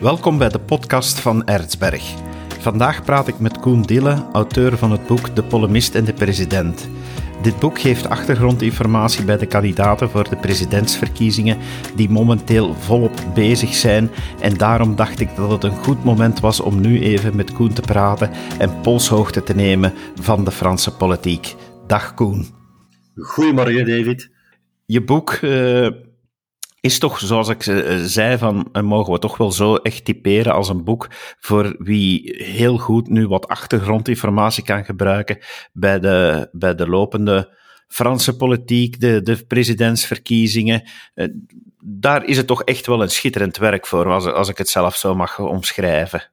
Welkom bij de podcast van Erzberg. Vandaag praat ik met Koen Dille, auteur van het boek De Polemist en de President. Dit boek geeft achtergrondinformatie bij de kandidaten voor de presidentsverkiezingen die momenteel volop bezig zijn en daarom dacht ik dat het een goed moment was om nu even met Koen te praten en polshoogte te nemen van de Franse politiek. Dag Koen. Goedemorgen David. Je boek uh, is toch, zoals ik eh, zei, van, uh, mogen we toch wel zo echt typeren als een boek voor wie heel goed nu wat achtergrondinformatie kan gebruiken bij de, bij de lopende Franse politiek, de, de presidentsverkiezingen. Daar is het toch echt wel een schitterend werk voor, als, als ik het zelf zo mag omschrijven.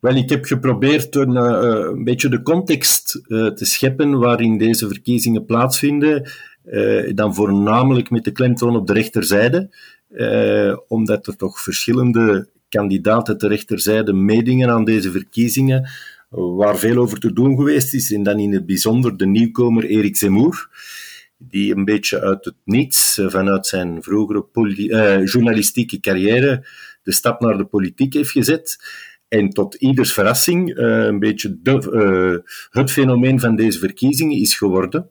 Wel, ik heb geprobeerd een, een beetje de context te scheppen waarin deze verkiezingen plaatsvinden uh, dan voornamelijk met de klemtoon op de rechterzijde, uh, omdat er toch verschillende kandidaten ter rechterzijde meedingen aan deze verkiezingen, waar veel over te doen geweest is, en dan in het bijzonder de nieuwkomer Erik Zemmour, die een beetje uit het niets, uh, vanuit zijn vroegere journalistieke carrière, de stap naar de politiek heeft gezet. En tot ieders verrassing, een beetje de, het fenomeen van deze verkiezingen is geworden.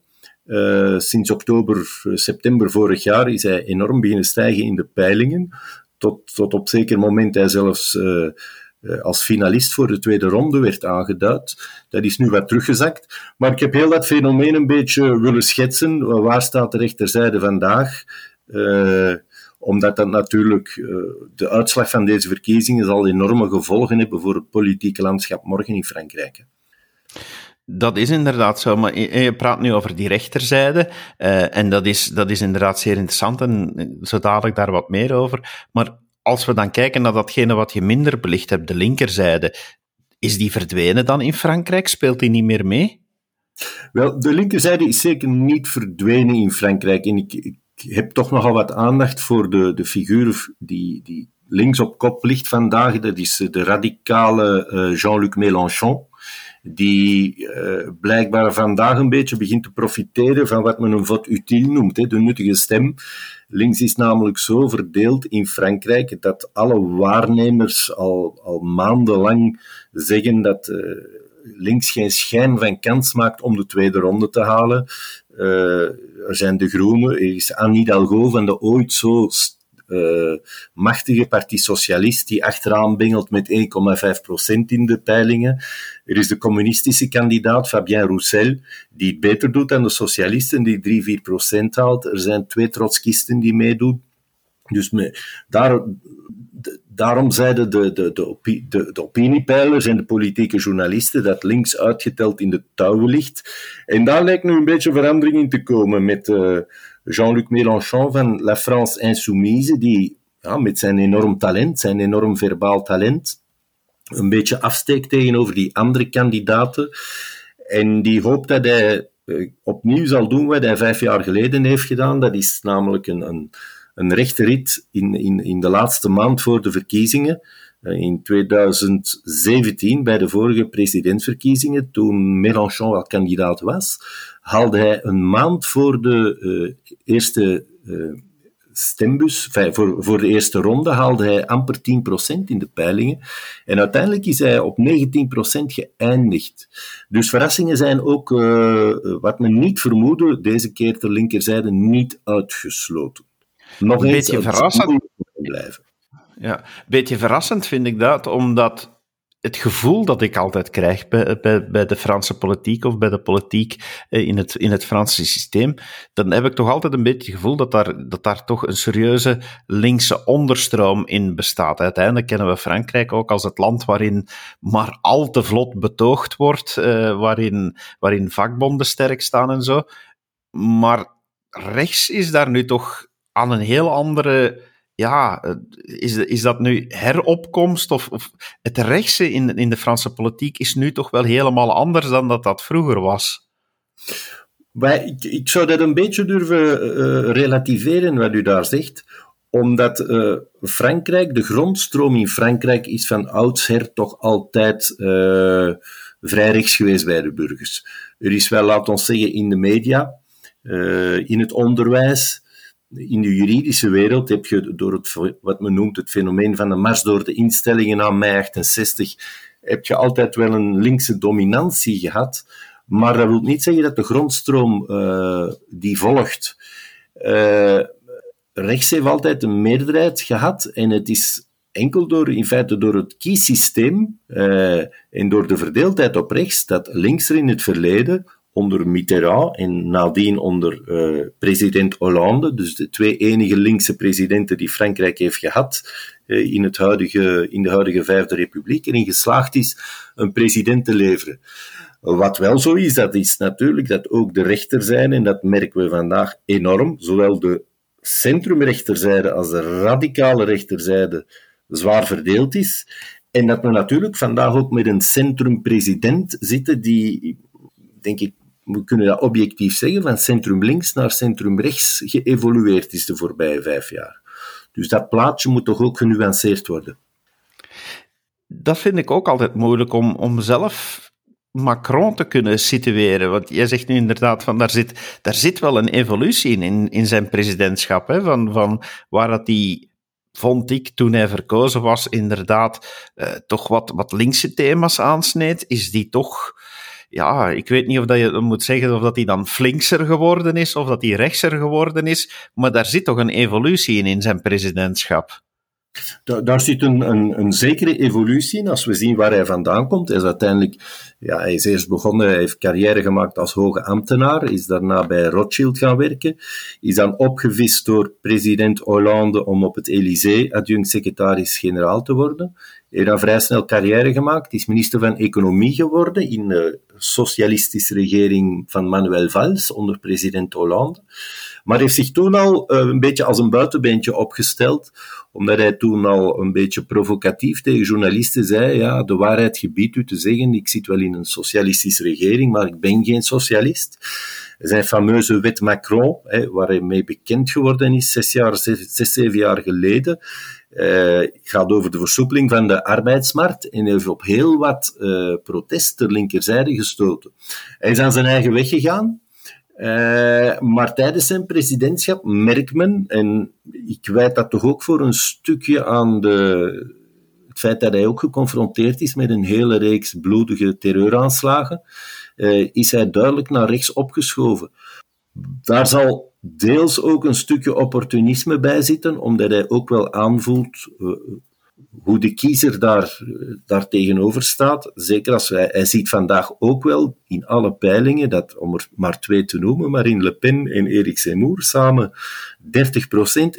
Uh, sinds oktober, eh, september vorig jaar is hij enorm beginnen stijgen in de peilingen. Tot, tot op zeker moment hij zelfs uh, als finalist voor de tweede ronde werd aangeduid. Dat is nu wat teruggezakt. Maar ik heb heel dat fenomeen een beetje willen schetsen. Waar staat de rechterzijde vandaag? Uh, omdat dat natuurlijk de uitslag van deze verkiezingen zal enorme gevolgen hebben voor het politieke landschap morgen in Frankrijk. Dat is inderdaad zo, maar je praat nu over die rechterzijde, uh, en dat is, dat is inderdaad zeer interessant, en zo dadelijk daar wat meer over. Maar als we dan kijken naar datgene wat je minder belicht hebt, de linkerzijde, is die verdwenen dan in Frankrijk? Speelt die niet meer mee? Wel, de linkerzijde is zeker niet verdwenen in Frankrijk. En ik, ik heb toch nogal wat aandacht voor de, de figuur die, die links op kop ligt vandaag. Dat is de radicale uh, Jean-Luc Mélenchon die uh, blijkbaar vandaag een beetje begint te profiteren van wat men een vote utile noemt, de nuttige stem. Links is namelijk zo verdeeld in Frankrijk dat alle waarnemers al, al maandenlang zeggen dat uh, links geen schijn van kans maakt om de tweede ronde te halen. Uh, er zijn de Groenen, er is Anne Hidalgo van de ooit zo machtige Parti Socialist die achteraan bengelt met 1,5% in de peilingen. Er is de communistische kandidaat Fabien Roussel, die het beter doet dan de socialisten, die 3-4% haalt. Er zijn twee trotskisten die meedoen. Dus daarom zeiden de, de, de, de, opiniepeilers en de politieke journalisten dat links uitgeteld in de touwen ligt. En daar lijkt nu een beetje verandering in te komen met uh, Jean-Luc Mélenchon van La France Insoumise, die met zijn enorm talent, zijn enorm verbaal talent, een beetje afsteekt tegenover die andere kandidaten. En die hoopt dat hij uh, opnieuw zal doen wat hij vijf jaar geleden heeft gedaan. Dat is namelijk een, een, een rechte rit in, in, in de laatste maand voor de verkiezingen. Uh, in 2017, bij de vorige presidentsverkiezingen, toen Mélenchon al kandidaat was, haalde hij een maand voor de uh, eerste stembus, voor, voor de eerste ronde haalde hij amper 10% in de peilingen. En uiteindelijk is hij op 19% geëindigd. Dus verrassingen zijn ook, uh, wat men niet vermoedde, deze keer ter linkerzijde niet uitgesloten. Nog een beetje verrassend. Blijven. Ja, een beetje verrassend vind ik dat, omdat het gevoel dat ik altijd krijg bij, bij, bij, de Franse politiek of bij de politiek eh, in het, in het Franse systeem, dan heb ik toch altijd een beetje het gevoel dat daar, dat daar toch een serieuze linkse onderstroom in bestaat. Uiteindelijk kennen we Frankrijk ook als het land waarin maar al te vlot betoogd wordt, uh, waarin, waarin vakbonden sterk staan en zo. Maar rechts is daar nu toch aan een heel andere ja, eh, is, is dat nu heropkomst? Of, of, het rechtse in, in de Franse politiek is nu toch wel helemaal anders dan dat dat vroeger was? Ik, zou dat een beetje durven uh, relativeren wat u daar zegt, omdat uh, Frankrijk, de grondstroom in Frankrijk is van oudsher toch altijd vrij rechts geweest bij de burgers. Er is wel, laten we zeggen, in de media, in het onderwijs, in de juridische wereld heb je door het, wat men noemt het fenomeen van de mars door de instellingen aan mei 68, heb je altijd wel een linkse dominantie gehad. Maar dat wil niet zeggen dat de grondstroom uh, die volgt. Uh, rechts heeft altijd een meerderheid gehad en het is enkel door, in feite door het kiesysteem uh, en door de verdeeldheid op rechts dat links er in het verleden onder Mitterrand en nadien onder uh, president Hollande, dus de twee enige linkse presidenten die Frankrijk heeft gehad uh, in, het huidige, in de huidige Vijfde Republiek, erin geslaagd is een president te leveren. Wat wel zo is, dat is natuurlijk dat ook de rechterzijde, en dat merken we vandaag enorm, zowel de centrumrechterzijde als de radicale rechterzijde zwaar verdeeld is. En dat we natuurlijk vandaag ook met een centrumpresident zitten die, denk ik, we kunnen dat objectief zeggen, van centrum links naar centrum rechts geëvolueerd is de voorbije vijf jaar. Dus dat plaatje moet toch ook genuanceerd worden. Dat vind ik ook altijd moeilijk om, om zelf Macron te kunnen situeren. Want jij zegt nu inderdaad van daar zit, daar zit wel een evolutie in, in, in zijn presidentschap. Hè, van, van waar dat hij vond ik toen hij verkozen was, inderdaad uh, toch wat, wat linkse thema's aansneed, is die toch, ja, ik weet niet of dat je moet zeggen of dat hij dan flinkser geworden is, of dat hij rechtser geworden is, maar daar zit toch een evolutie in, in zijn presidentschap. Daar, zit een, een, zekere evolutie in. Als we zien waar hij vandaan komt, hij is uiteindelijk, ja, hij is eerst begonnen, hij heeft carrière gemaakt als hoge ambtenaar, is daarna bij Rothschild gaan werken, is dan opgevist door president Hollande om op het Elysée adjunct-secretaris-generaal te worden. Heeft dan vrij snel carrière gemaakt, is minister van Economie geworden in de socialistische regering van Manuel Valls onder president Hollande. Maar heeft zich toen al uh, een beetje als een buitenbeentje opgesteld, omdat hij toen al een beetje provocatief tegen journalisten zei, ja, de waarheid gebiedt u te zeggen, ik zit wel in een socialistische regering, maar ik ben geen socialist. Zijn fameuze wet Macron, waar hij mee bekend geworden is, zes, jaar, zes, zeven jaar geleden, uh, gaat over de versoepeling van de arbeidsmarkt en heeft op heel wat uh, protest ter linkerzijde gestoten. Hij is aan zijn eigen weg gegaan. Uh, maar tijdens zijn presidentschap merkt men, en ik wijt dat toch ook voor een stukje aan de, het feit dat hij ook geconfronteerd is met een hele reeks bloedige terreuraanslagen, uh, is hij duidelijk naar rechts opgeschoven. Daar zal deels ook een stukje opportunisme bij zitten, omdat hij ook wel aanvoelt uh, hoe de kiezer daar, daar tegenover staat. Zeker als wij, hij ziet vandaag ook wel in alle peilingen, dat, om er maar twee te noemen, maar in Le Pen en Eric Zemmour samen 30%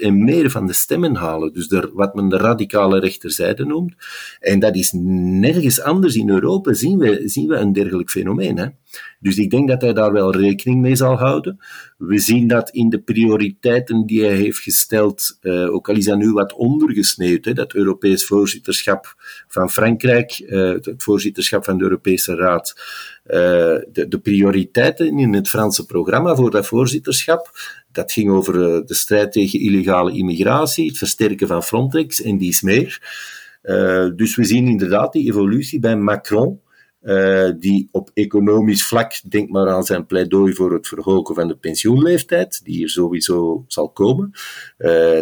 en meer van de stemmen halen. Dus de, wat men de radicale rechterzijde noemt. En dat is nergens anders in Europa zien we, zien we een dergelijk fenomeen. Hè? Dus ik denk dat hij daar wel rekening mee zal houden. We zien dat in de prioriteiten die hij heeft gesteld, uh, ook al is dat nu wat ondergesneeuwd, hè, dat Europees voorzitterschap van Frankrijk, uh, het voorzitterschap van de Europese Raad, de, de, prioriteiten in het Franse programma voor dat voorzitterschap, dat ging over de strijd tegen illegale immigratie, het versterken van Frontex en dies meer. dus we zien inderdaad die evolutie bij Macron. Die op economisch vlak, denk maar aan zijn pleidooi voor het verhogen van de pensioenleeftijd, die hier sowieso zal komen,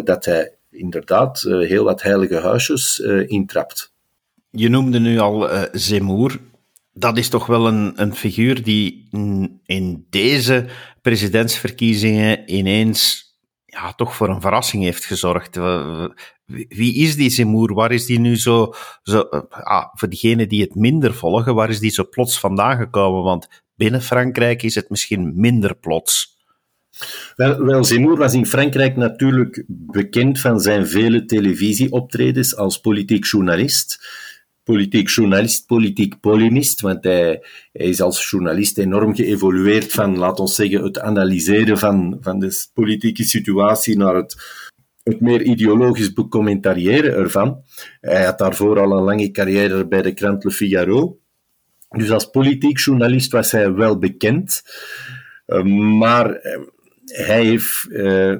dat hij inderdaad heel wat heilige huisjes intrapt. Je noemde nu al Zemmour. Dat is toch wel een, een figuur die in deze presidentsverkiezingen ineens ja, toch voor een verrassing heeft gezorgd. Wie is die Zemmour? Waar is die nu zo, zo eh, ah, voor diegenen die het minder volgen, waar is die zo plots vandaan gekomen? Want binnen Frankrijk is het misschien minder plots. Wel, wel, was in Frankrijk natuurlijk bekend van zijn vele televisieoptredens als politiek journalist politiek journalist, politiek polemist, want hij, is als journalist enorm geëvolueerd van, laten we zeggen, het analyseren van, van de politieke situatie naar het, het meer ideologisch becommentariëren ervan. Hij had daarvoor al een lange carrière bij de krant Le Figaro. Dus als politiek journalist was hij wel bekend, eh, maar eh, hij heeft uh,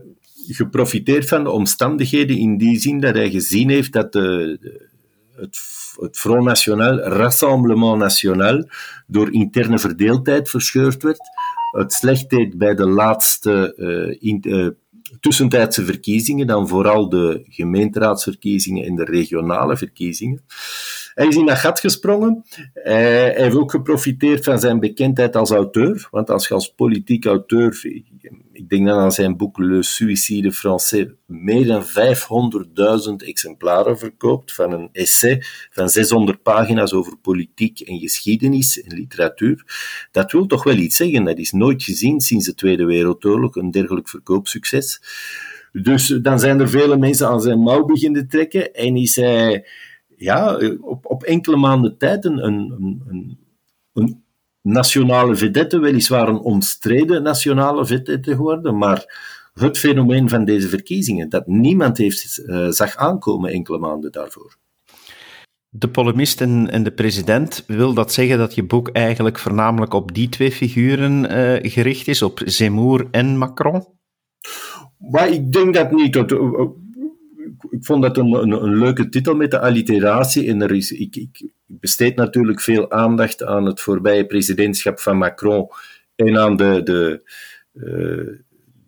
geprofiteerd van de omstandigheden in die zin dat hij gezien heeft dat de, het het Front National, Rassemblement National, door interne verdeeldheid verscheurd werd. Het slecht deed bij de laatste uh, in, uh, tussentijdse verkiezingen, dan vooral de gemeenteraadsverkiezingen en de regionale verkiezingen. Hij is in dat gat gesprongen. Hij heeft ook geprofiteerd van zijn bekendheid als auteur. Want als je als politiek auteur, ik denk dan aan zijn boek Le Suicide Français, meer dan 500.000 exemplaren verkoopt van een essay van 600 pagina's over politiek en geschiedenis en literatuur. Dat wil toch wel iets zeggen. Dat is nooit gezien sinds de Tweede Wereldoorlog, een dergelijk verkoopsucces. Dus dan zijn er vele mensen aan zijn mouw beginnen trekken en is hij ja, op, op enkele maanden tijd een, een, een, een nationale vedette, weliswaar een omstreden nationale vedette geworden, maar het fenomeen van deze verkiezingen, dat niemand heeft uh, zag aankomen enkele maanden daarvoor. De polemist en, en, de president, wil dat zeggen dat je boek eigenlijk voornamelijk op die twee figuren uh, gericht is, op Zemmour en Macron? Maar ik denk dat niet. Dat, ik vond dat een, een, leuke titel met de alliteratie. En er is, ik, ik, besteed natuurlijk veel aandacht aan het voorbije presidentschap van Macron en aan de, de, uh,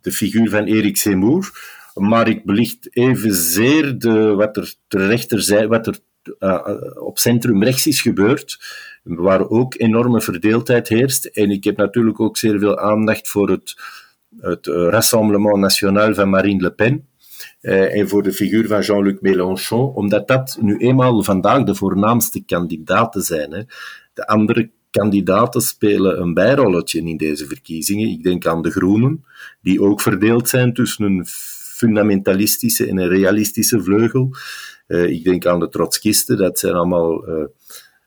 de figuur van Erik Zemmour. Maar ik belicht evenzeer de, wat er ter rechterzijde, wat er uh, op centrum rechts is gebeurd, waar ook enorme verdeeldheid heerst. En ik heb natuurlijk ook zeer veel aandacht voor het, het Rassemblement National van Marine Le Pen uh, en voor de figuur van Jean-Luc Mélenchon, omdat dat nu eenmaal vandaag de voornaamste kandidaten zijn. Hè. De andere kandidaten spelen een bijrolletje in deze verkiezingen. Ik denk aan de Groenen, die ook verdeeld zijn tussen een fundamentalistische en een realistische vleugel. Uh, ik denk aan de trotskisten, dat zijn allemaal uh,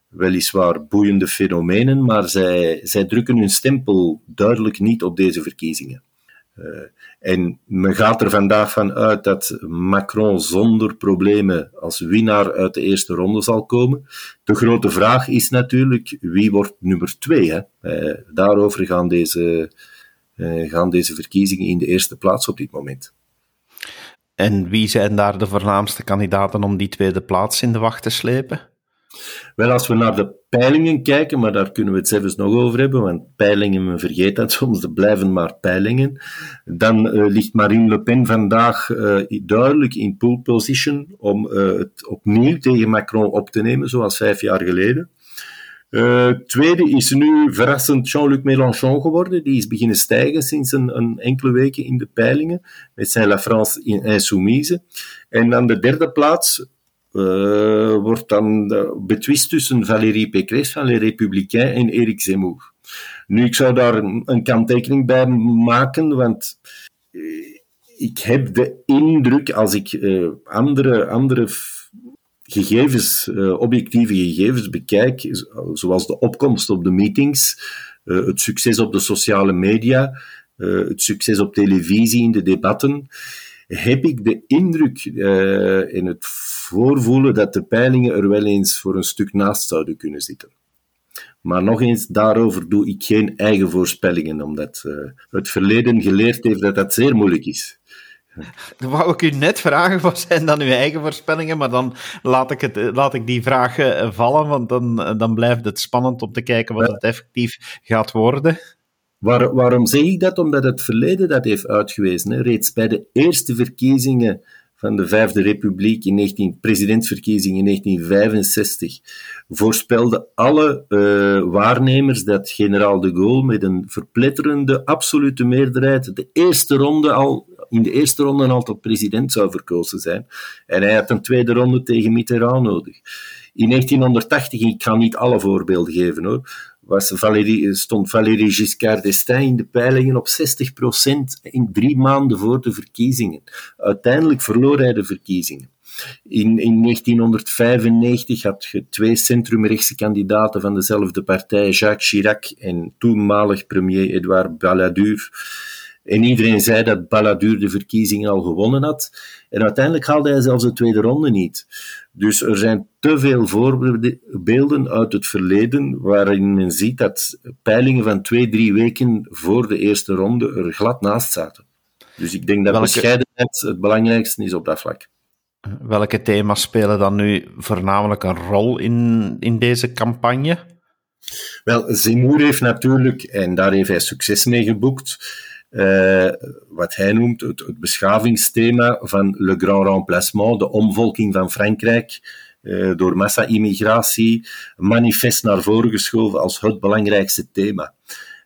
weliswaar boeiende fenomenen, maar zij, zij drukken hun stempel duidelijk niet op deze verkiezingen. Uh, en men gaat er vandaag van uit dat Macron zonder problemen als winnaar uit de eerste ronde zal komen. De grote vraag is natuurlijk, wie wordt nummer twee? Uh, daarover gaan deze, uh, gaan deze verkiezingen in de eerste plaats op dit moment. En wie zijn daar de voornaamste kandidaten om die tweede plaats in de wacht te slepen? Wel, als we naar de peilingen kijken, maar daar kunnen we het zelfs nog over hebben, want peilingen, men vergeet dat soms, er blijven maar peilingen. Dan uh, ligt Marine Le Pen vandaag uh, duidelijk in pole position om uh, het opnieuw tegen Macron op te nemen, zoals vijf jaar geleden. tweede is nu verrassend Jean-Luc Mélenchon geworden. Die is beginnen stijgen sinds een, een, enkele weken in de peilingen met zijn La France Insoumise. En dan de derde plaats, uh, wordt dan betwist tussen Valérie Pécresse van Les Républicains en Eric Zemmour. Nu, ik zou daar een, kanttekening bij maken, want eh, ik heb de indruk, als ik andere, andere gegevens, objectieve gegevens bekijk, zoals de opkomst op de meetings, het succes op de sociale media, het succes op televisie in de debatten, heb ik de indruk in het voorvoelen dat de peilingen er wel eens voor een stuk naast zouden kunnen zitten. Maar nog eens, daarover doe ik geen eigen voorspellingen, omdat uh, het verleden geleerd heeft dat dat zeer moeilijk is. Dan wou ik u net vragen, wat zijn dan uw eigen voorspellingen? Maar dan laat ik, het, laat ik die vraag eh, vallen, want dan, dan blijft het spannend om te kijken wat het effectief gaat worden. Waar, waarom zeg ik dat? Omdat het verleden dat heeft uitgewezen. Hè. Reeds bij de eerste verkiezingen van de Vijfde Republiek in 19, presidentsverkiezingen in 1965 voorspelden alle uh, waarnemers dat generaal de Gaulle met een verpletterende absolute meerderheid de eerste ronde al, in de eerste ronde al tot president zou verkozen zijn. En hij had een tweede ronde tegen Mitterrand nodig. In 1980, ik ga niet alle voorbeelden geven hoor, was Valérie, stond Valérie Giscard d'Estaing in de peilingen op 60% in drie maanden voor de verkiezingen. Uiteindelijk verloor hij de verkiezingen. In, in 1995 had je twee centrumrechtse kandidaten van dezelfde partij, Jacques Chirac en toenmalig premier Edouard Balladur. En iedereen zei dat Balladur de verkiezingen al gewonnen had. En uiteindelijk haalde hij zelfs de tweede ronde niet. Dus er zijn te veel voorbeelden uit het verleden waarin men ziet dat peilingen van twee, drie weken voor de eerste ronde er glad naast zaten. Dus ik denk dat Welke... bescheidenheid het belangrijkste is op dat vlak. Welke thema's spelen dan nu voornamelijk een rol in, in deze campagne? Wel, Zemmour heeft natuurlijk, en daar heeft hij succes mee geboekt, uh, wat hij noemt het, beschavingsthema van le grand remplacement, de omvolking van Frankrijk uh, door massa-immigratie, manifest naar voren geschoven als het belangrijkste thema.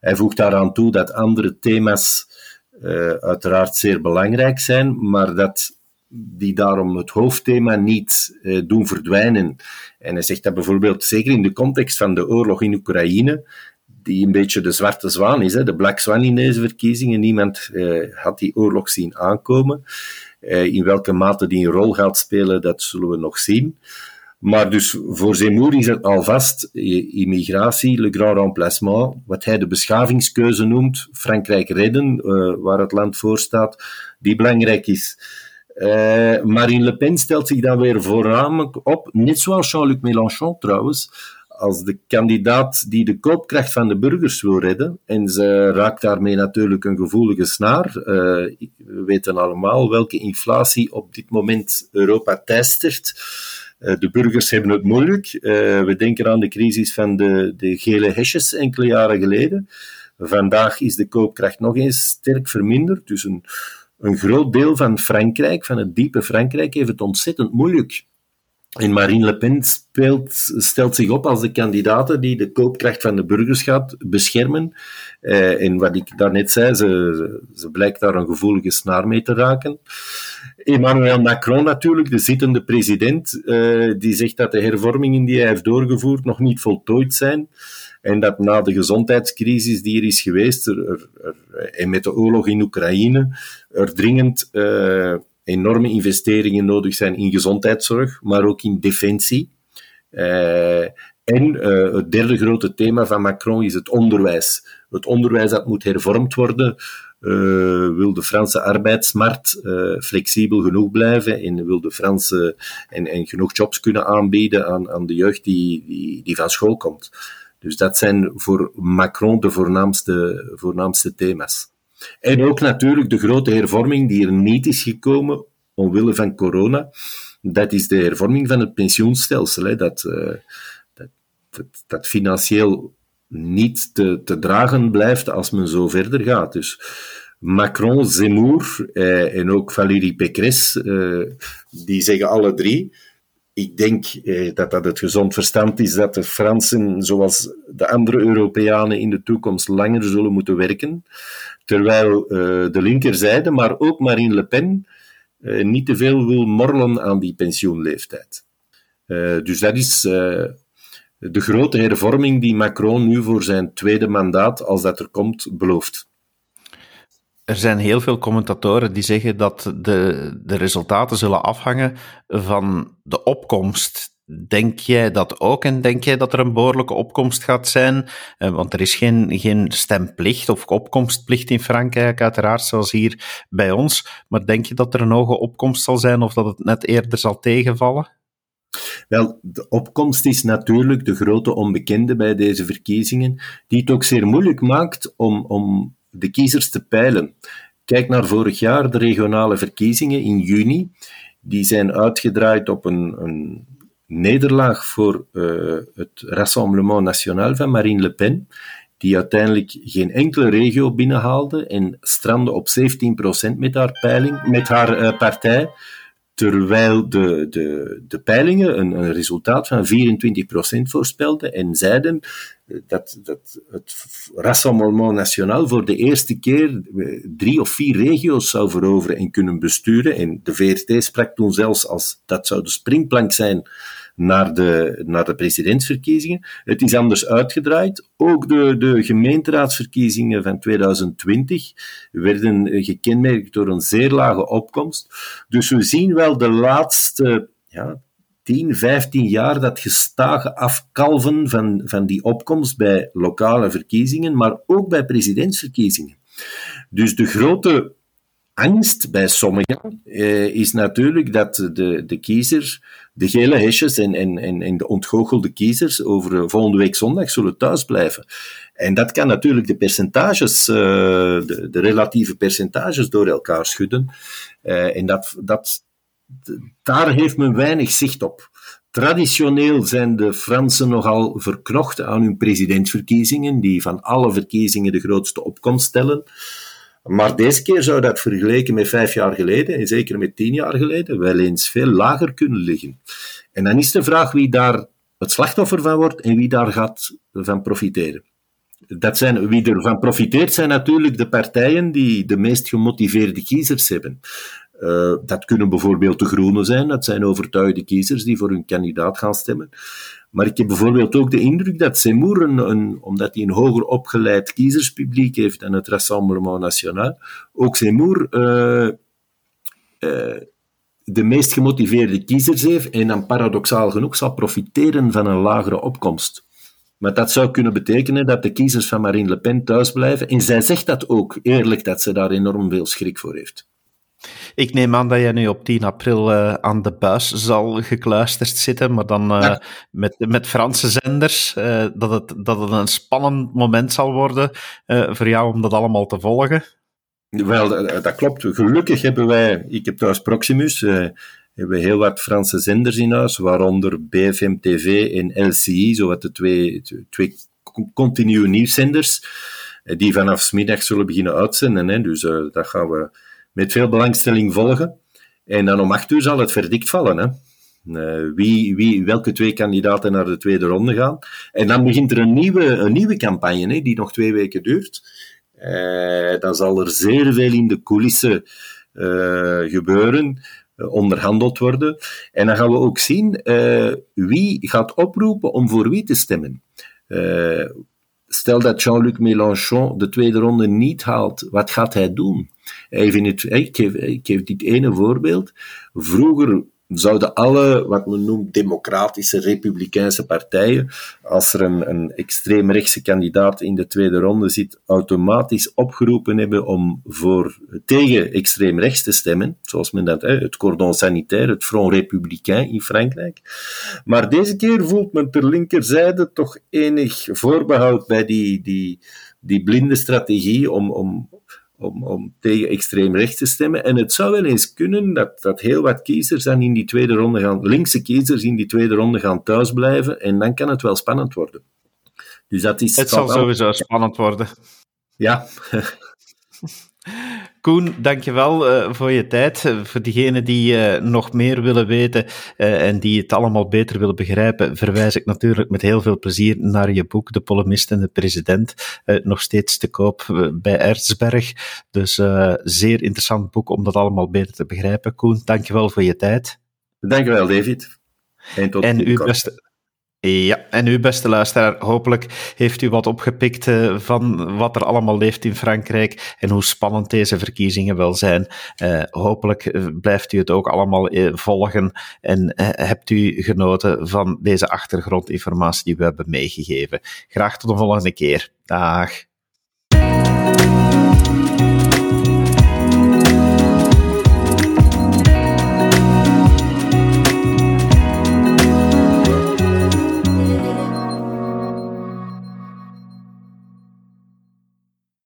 Hij voegt daaraan toe dat andere thema's uh, uiteraard zeer belangrijk zijn, maar dat die daarom het hoofdthema niet doen verdwijnen. En hij zegt dat bijvoorbeeld, zeker in de context van de oorlog in Oekraïne, die een beetje de zwarte zwaan is, hè, de Black Swan in deze verkiezingen. Niemand uh, had die oorlog zien aankomen. Uh, in welke mate die een rol gaat spelen, dat zullen we nog zien. Maar dus voor Zemmour is het alvast immigratie, le grand remplacement, wat hij de beschavingskeuze noemt, Frankrijk redden, waar het land voor staat, die belangrijk is. Uh, Marine Le Pen stelt zich dan weer voornamelijk op, net zoals Jean-Luc Mélenchon trouwens, als de kandidaat die de koopkracht van de burgers wil redden. En ze raakt daarmee natuurlijk een gevoelige snaar. Uh, we weten allemaal welke inflatie op dit moment Europa teistert. Uh, de burgers hebben het moeilijk. Uh, we denken aan de crisis van de, de gele hesjes enkele jaren geleden. Vandaag is de koopkracht nog eens sterk verminderd. Dus een, een groot deel van Frankrijk, van het diepe Frankrijk, heeft het ontzettend moeilijk. En Marine Le Pen speelt, stelt zich op als de kandidaat die de koopkracht van de burgers gaat beschermen. Eh, en wat ik daarnet zei, ze, ze blijkt daar een gevoelige snaar mee te raken. Emmanuel Macron natuurlijk, de zittende president, eh, die zegt dat de hervormingen die hij heeft doorgevoerd nog niet voltooid zijn. En dat na de gezondheidscrisis die er is geweest, er, er, en met de oorlog in Oekraïne, er dringend uh, enorme investeringen nodig zijn in gezondheidszorg, maar ook in defensie. Uh, en uh, het derde grote thema van Macron is het onderwijs. Het onderwijs dat moet hervormd worden. Uh, wil de Franse arbeidsmarkt flexibel genoeg blijven en wil de Franse en, en genoeg jobs kunnen aanbieden aan, aan de jeugd die, die, die van school komt. Dus dat zijn voor Macron de voornaamste, voornaamste thema's. En ook natuurlijk de grote hervorming die er niet is gekomen omwille van corona. Dat is de hervorming van het pensioenstelsel. Hè, dat, dat, dat, dat, financieel niet te, te, dragen blijft als men zo verder gaat. Dus Macron, Zemmour eh, en ook Valérie Pécresse, eh, die zeggen alle drie ik denk eh, dat dat het gezond verstand is dat de Fransen, zoals de andere Europeanen, in de toekomst langer zullen moeten werken. Terwijl uh, de linkerzijde, maar ook Marine Le Pen, uh, niet te veel wil morrelen aan die pensioenleeftijd. Uh, dus dat is de grote hervorming die Macron nu voor zijn tweede mandaat, als dat er komt, belooft. Er zijn heel veel commentatoren die zeggen dat de, de resultaten zullen afhangen van de opkomst. Denk jij dat ook en denk jij dat er een behoorlijke opkomst gaat zijn? Eh, want er is geen, geen stemplicht of opkomstplicht in Frankrijk, uiteraard, zoals hier bij ons. Maar denk je dat er een hoge opkomst zal zijn of dat het net eerder zal tegenvallen? Wel, de opkomst is natuurlijk de grote onbekende bij deze verkiezingen, die het ook zeer moeilijk maakt om, om de kiezers te peilen. Kijk naar vorig jaar, de regionale verkiezingen in juni. Die zijn uitgedraaid op een, een nederlaag voor uh, het Rassemblement National van Marine Le Pen, die uiteindelijk geen enkele regio binnenhaalde en strandde op 17% met haar, peiling, met haar uh, partij terwijl de, de, de peilingen een, een resultaat van 24% voorspelden en zeiden dat, dat het Rassemblement National voor de eerste keer drie of vier regio's zou veroveren en kunnen besturen. En de VRT sprak toen zelfs als dat zou de springplank zijn naar de, naar de presidentsverkiezingen. Het is anders uitgedraaid. Ook de, de gemeenteraadsverkiezingen van 2020 werden gekenmerkt door een zeer lage opkomst. Dus we zien wel de laatste ja, 10, 15 jaar dat gestage afkalven van, van die opkomst bij lokale verkiezingen, maar ook bij presidentsverkiezingen. Dus de grote angst bij sommigen eh, is natuurlijk dat de, de kiezer, de gele hesjes en, en, en, de ontgoochelde kiezers over eh, volgende week zondag zullen thuisblijven. En dat kan natuurlijk de percentages, uh, de, relatieve percentages door elkaar schudden. Uh, en dat, dat, daar heeft men weinig zicht op. Traditioneel zijn de Fransen nogal verknocht aan hun presidentsverkiezingen, die van alle verkiezingen de grootste opkomst stellen. Maar deze keer zou dat vergeleken met vijf jaar geleden, en zeker met tien jaar geleden, wel eens veel lager kunnen liggen. En dan is de vraag wie daar het slachtoffer van wordt en wie daar gaat van profiteren. Dat zijn, wie ervan profiteert zijn natuurlijk de partijen die de meest gemotiveerde kiezers hebben. Uh, dat kunnen bijvoorbeeld de Groenen zijn, dat zijn overtuigde kiezers die voor hun kandidaat gaan stemmen. Maar ik heb bijvoorbeeld ook de indruk dat Zemmour, een, omdat hij een hoger opgeleid kiezerspubliek heeft dan het Rassemblement National, ook Zemmour uh, uh, de meest gemotiveerde kiezers heeft en dan paradoxaal genoeg zal profiteren van een lagere opkomst. Maar dat zou kunnen betekenen dat de kiezers van Marine Le Pen thuis blijven. En zij zegt dat ook eerlijk, dat ze daar enorm veel schrik voor heeft. Ik neem aan dat jij nu op 10 april uh, aan de buis zal gekluisterd zitten, maar dan uh, ja. met, met Franse zenders. Uh, dat, het, dat het een spannend moment zal worden voor jou om dat allemaal te volgen. Wel, dat klopt. Gelukkig hebben wij, ik heb thuis Proximus, hebben we heel wat Franse zenders in huis, waaronder BFM TV en LCI, zowat de twee, twee continue nieuwszenders, die vanaf middag zullen beginnen uitzenden. Hè. Dus dat gaan we met veel belangstelling volgen. En dan om acht uur zal het verdikt vallen. Hè. Uh, wie, wie, welke twee kandidaten naar de tweede ronde gaan. En dan begint er een nieuwe, een nieuwe campagne hè, die nog twee weken duurt. Uh, dan zal er zeer veel in de coulissen uh, gebeuren, onderhandeld worden. En dan gaan we ook zien wie gaat oproepen om voor wie te stemmen. stel dat Jean-Luc Mélenchon de tweede ronde niet haalt, wat gaat hij doen? Geef, ik geef dit ene voorbeeld. Vroeger zouden alle, wat men noemt, democratische, republikeinse partijen, als er een, een extreemrechtse kandidaat in de tweede ronde zit, automatisch opgeroepen hebben om voor, tegen extreemrechts te stemmen, zoals men dat, het cordon sanitaire, het Front Républicain in Frankrijk. Maar deze keer voelt men ter linkerzijde toch enig voorbehoud bij die, die, die blinde strategie om, om, om, om tegen extreem rechts te stemmen. En het zou wel eens kunnen dat, dat heel wat kiezers dan in die tweede ronde gaan, linkse kiezers in die tweede ronde gaan thuisblijven. En dan kan het wel spannend worden. Dus dat is. Het zal sowieso spannend worden. Ja. Koen, dankjewel uh, voor je tijd. Uh, voor diegenen die uh, nog meer willen weten en die het allemaal beter willen begrijpen, verwijs ik natuurlijk met heel veel plezier naar je boek De Polemist en de President. nog steeds te koop bij Erzberg. Dus zeer interessant boek om dat allemaal beter te begrijpen. Koen, dankjewel voor je tijd. Dankjewel, David. En tot en beste. Ja, en u, beste luisteraar, hopelijk heeft u wat opgepikt uh, van wat er allemaal leeft in Frankrijk en hoe spannend deze verkiezingen wel zijn. Uh, hopelijk eh, blijft u het ook allemaal volgen en hebt u genoten van deze achtergrondinformatie die we hebben meegegeven. Graag tot de volgende keer. Dag.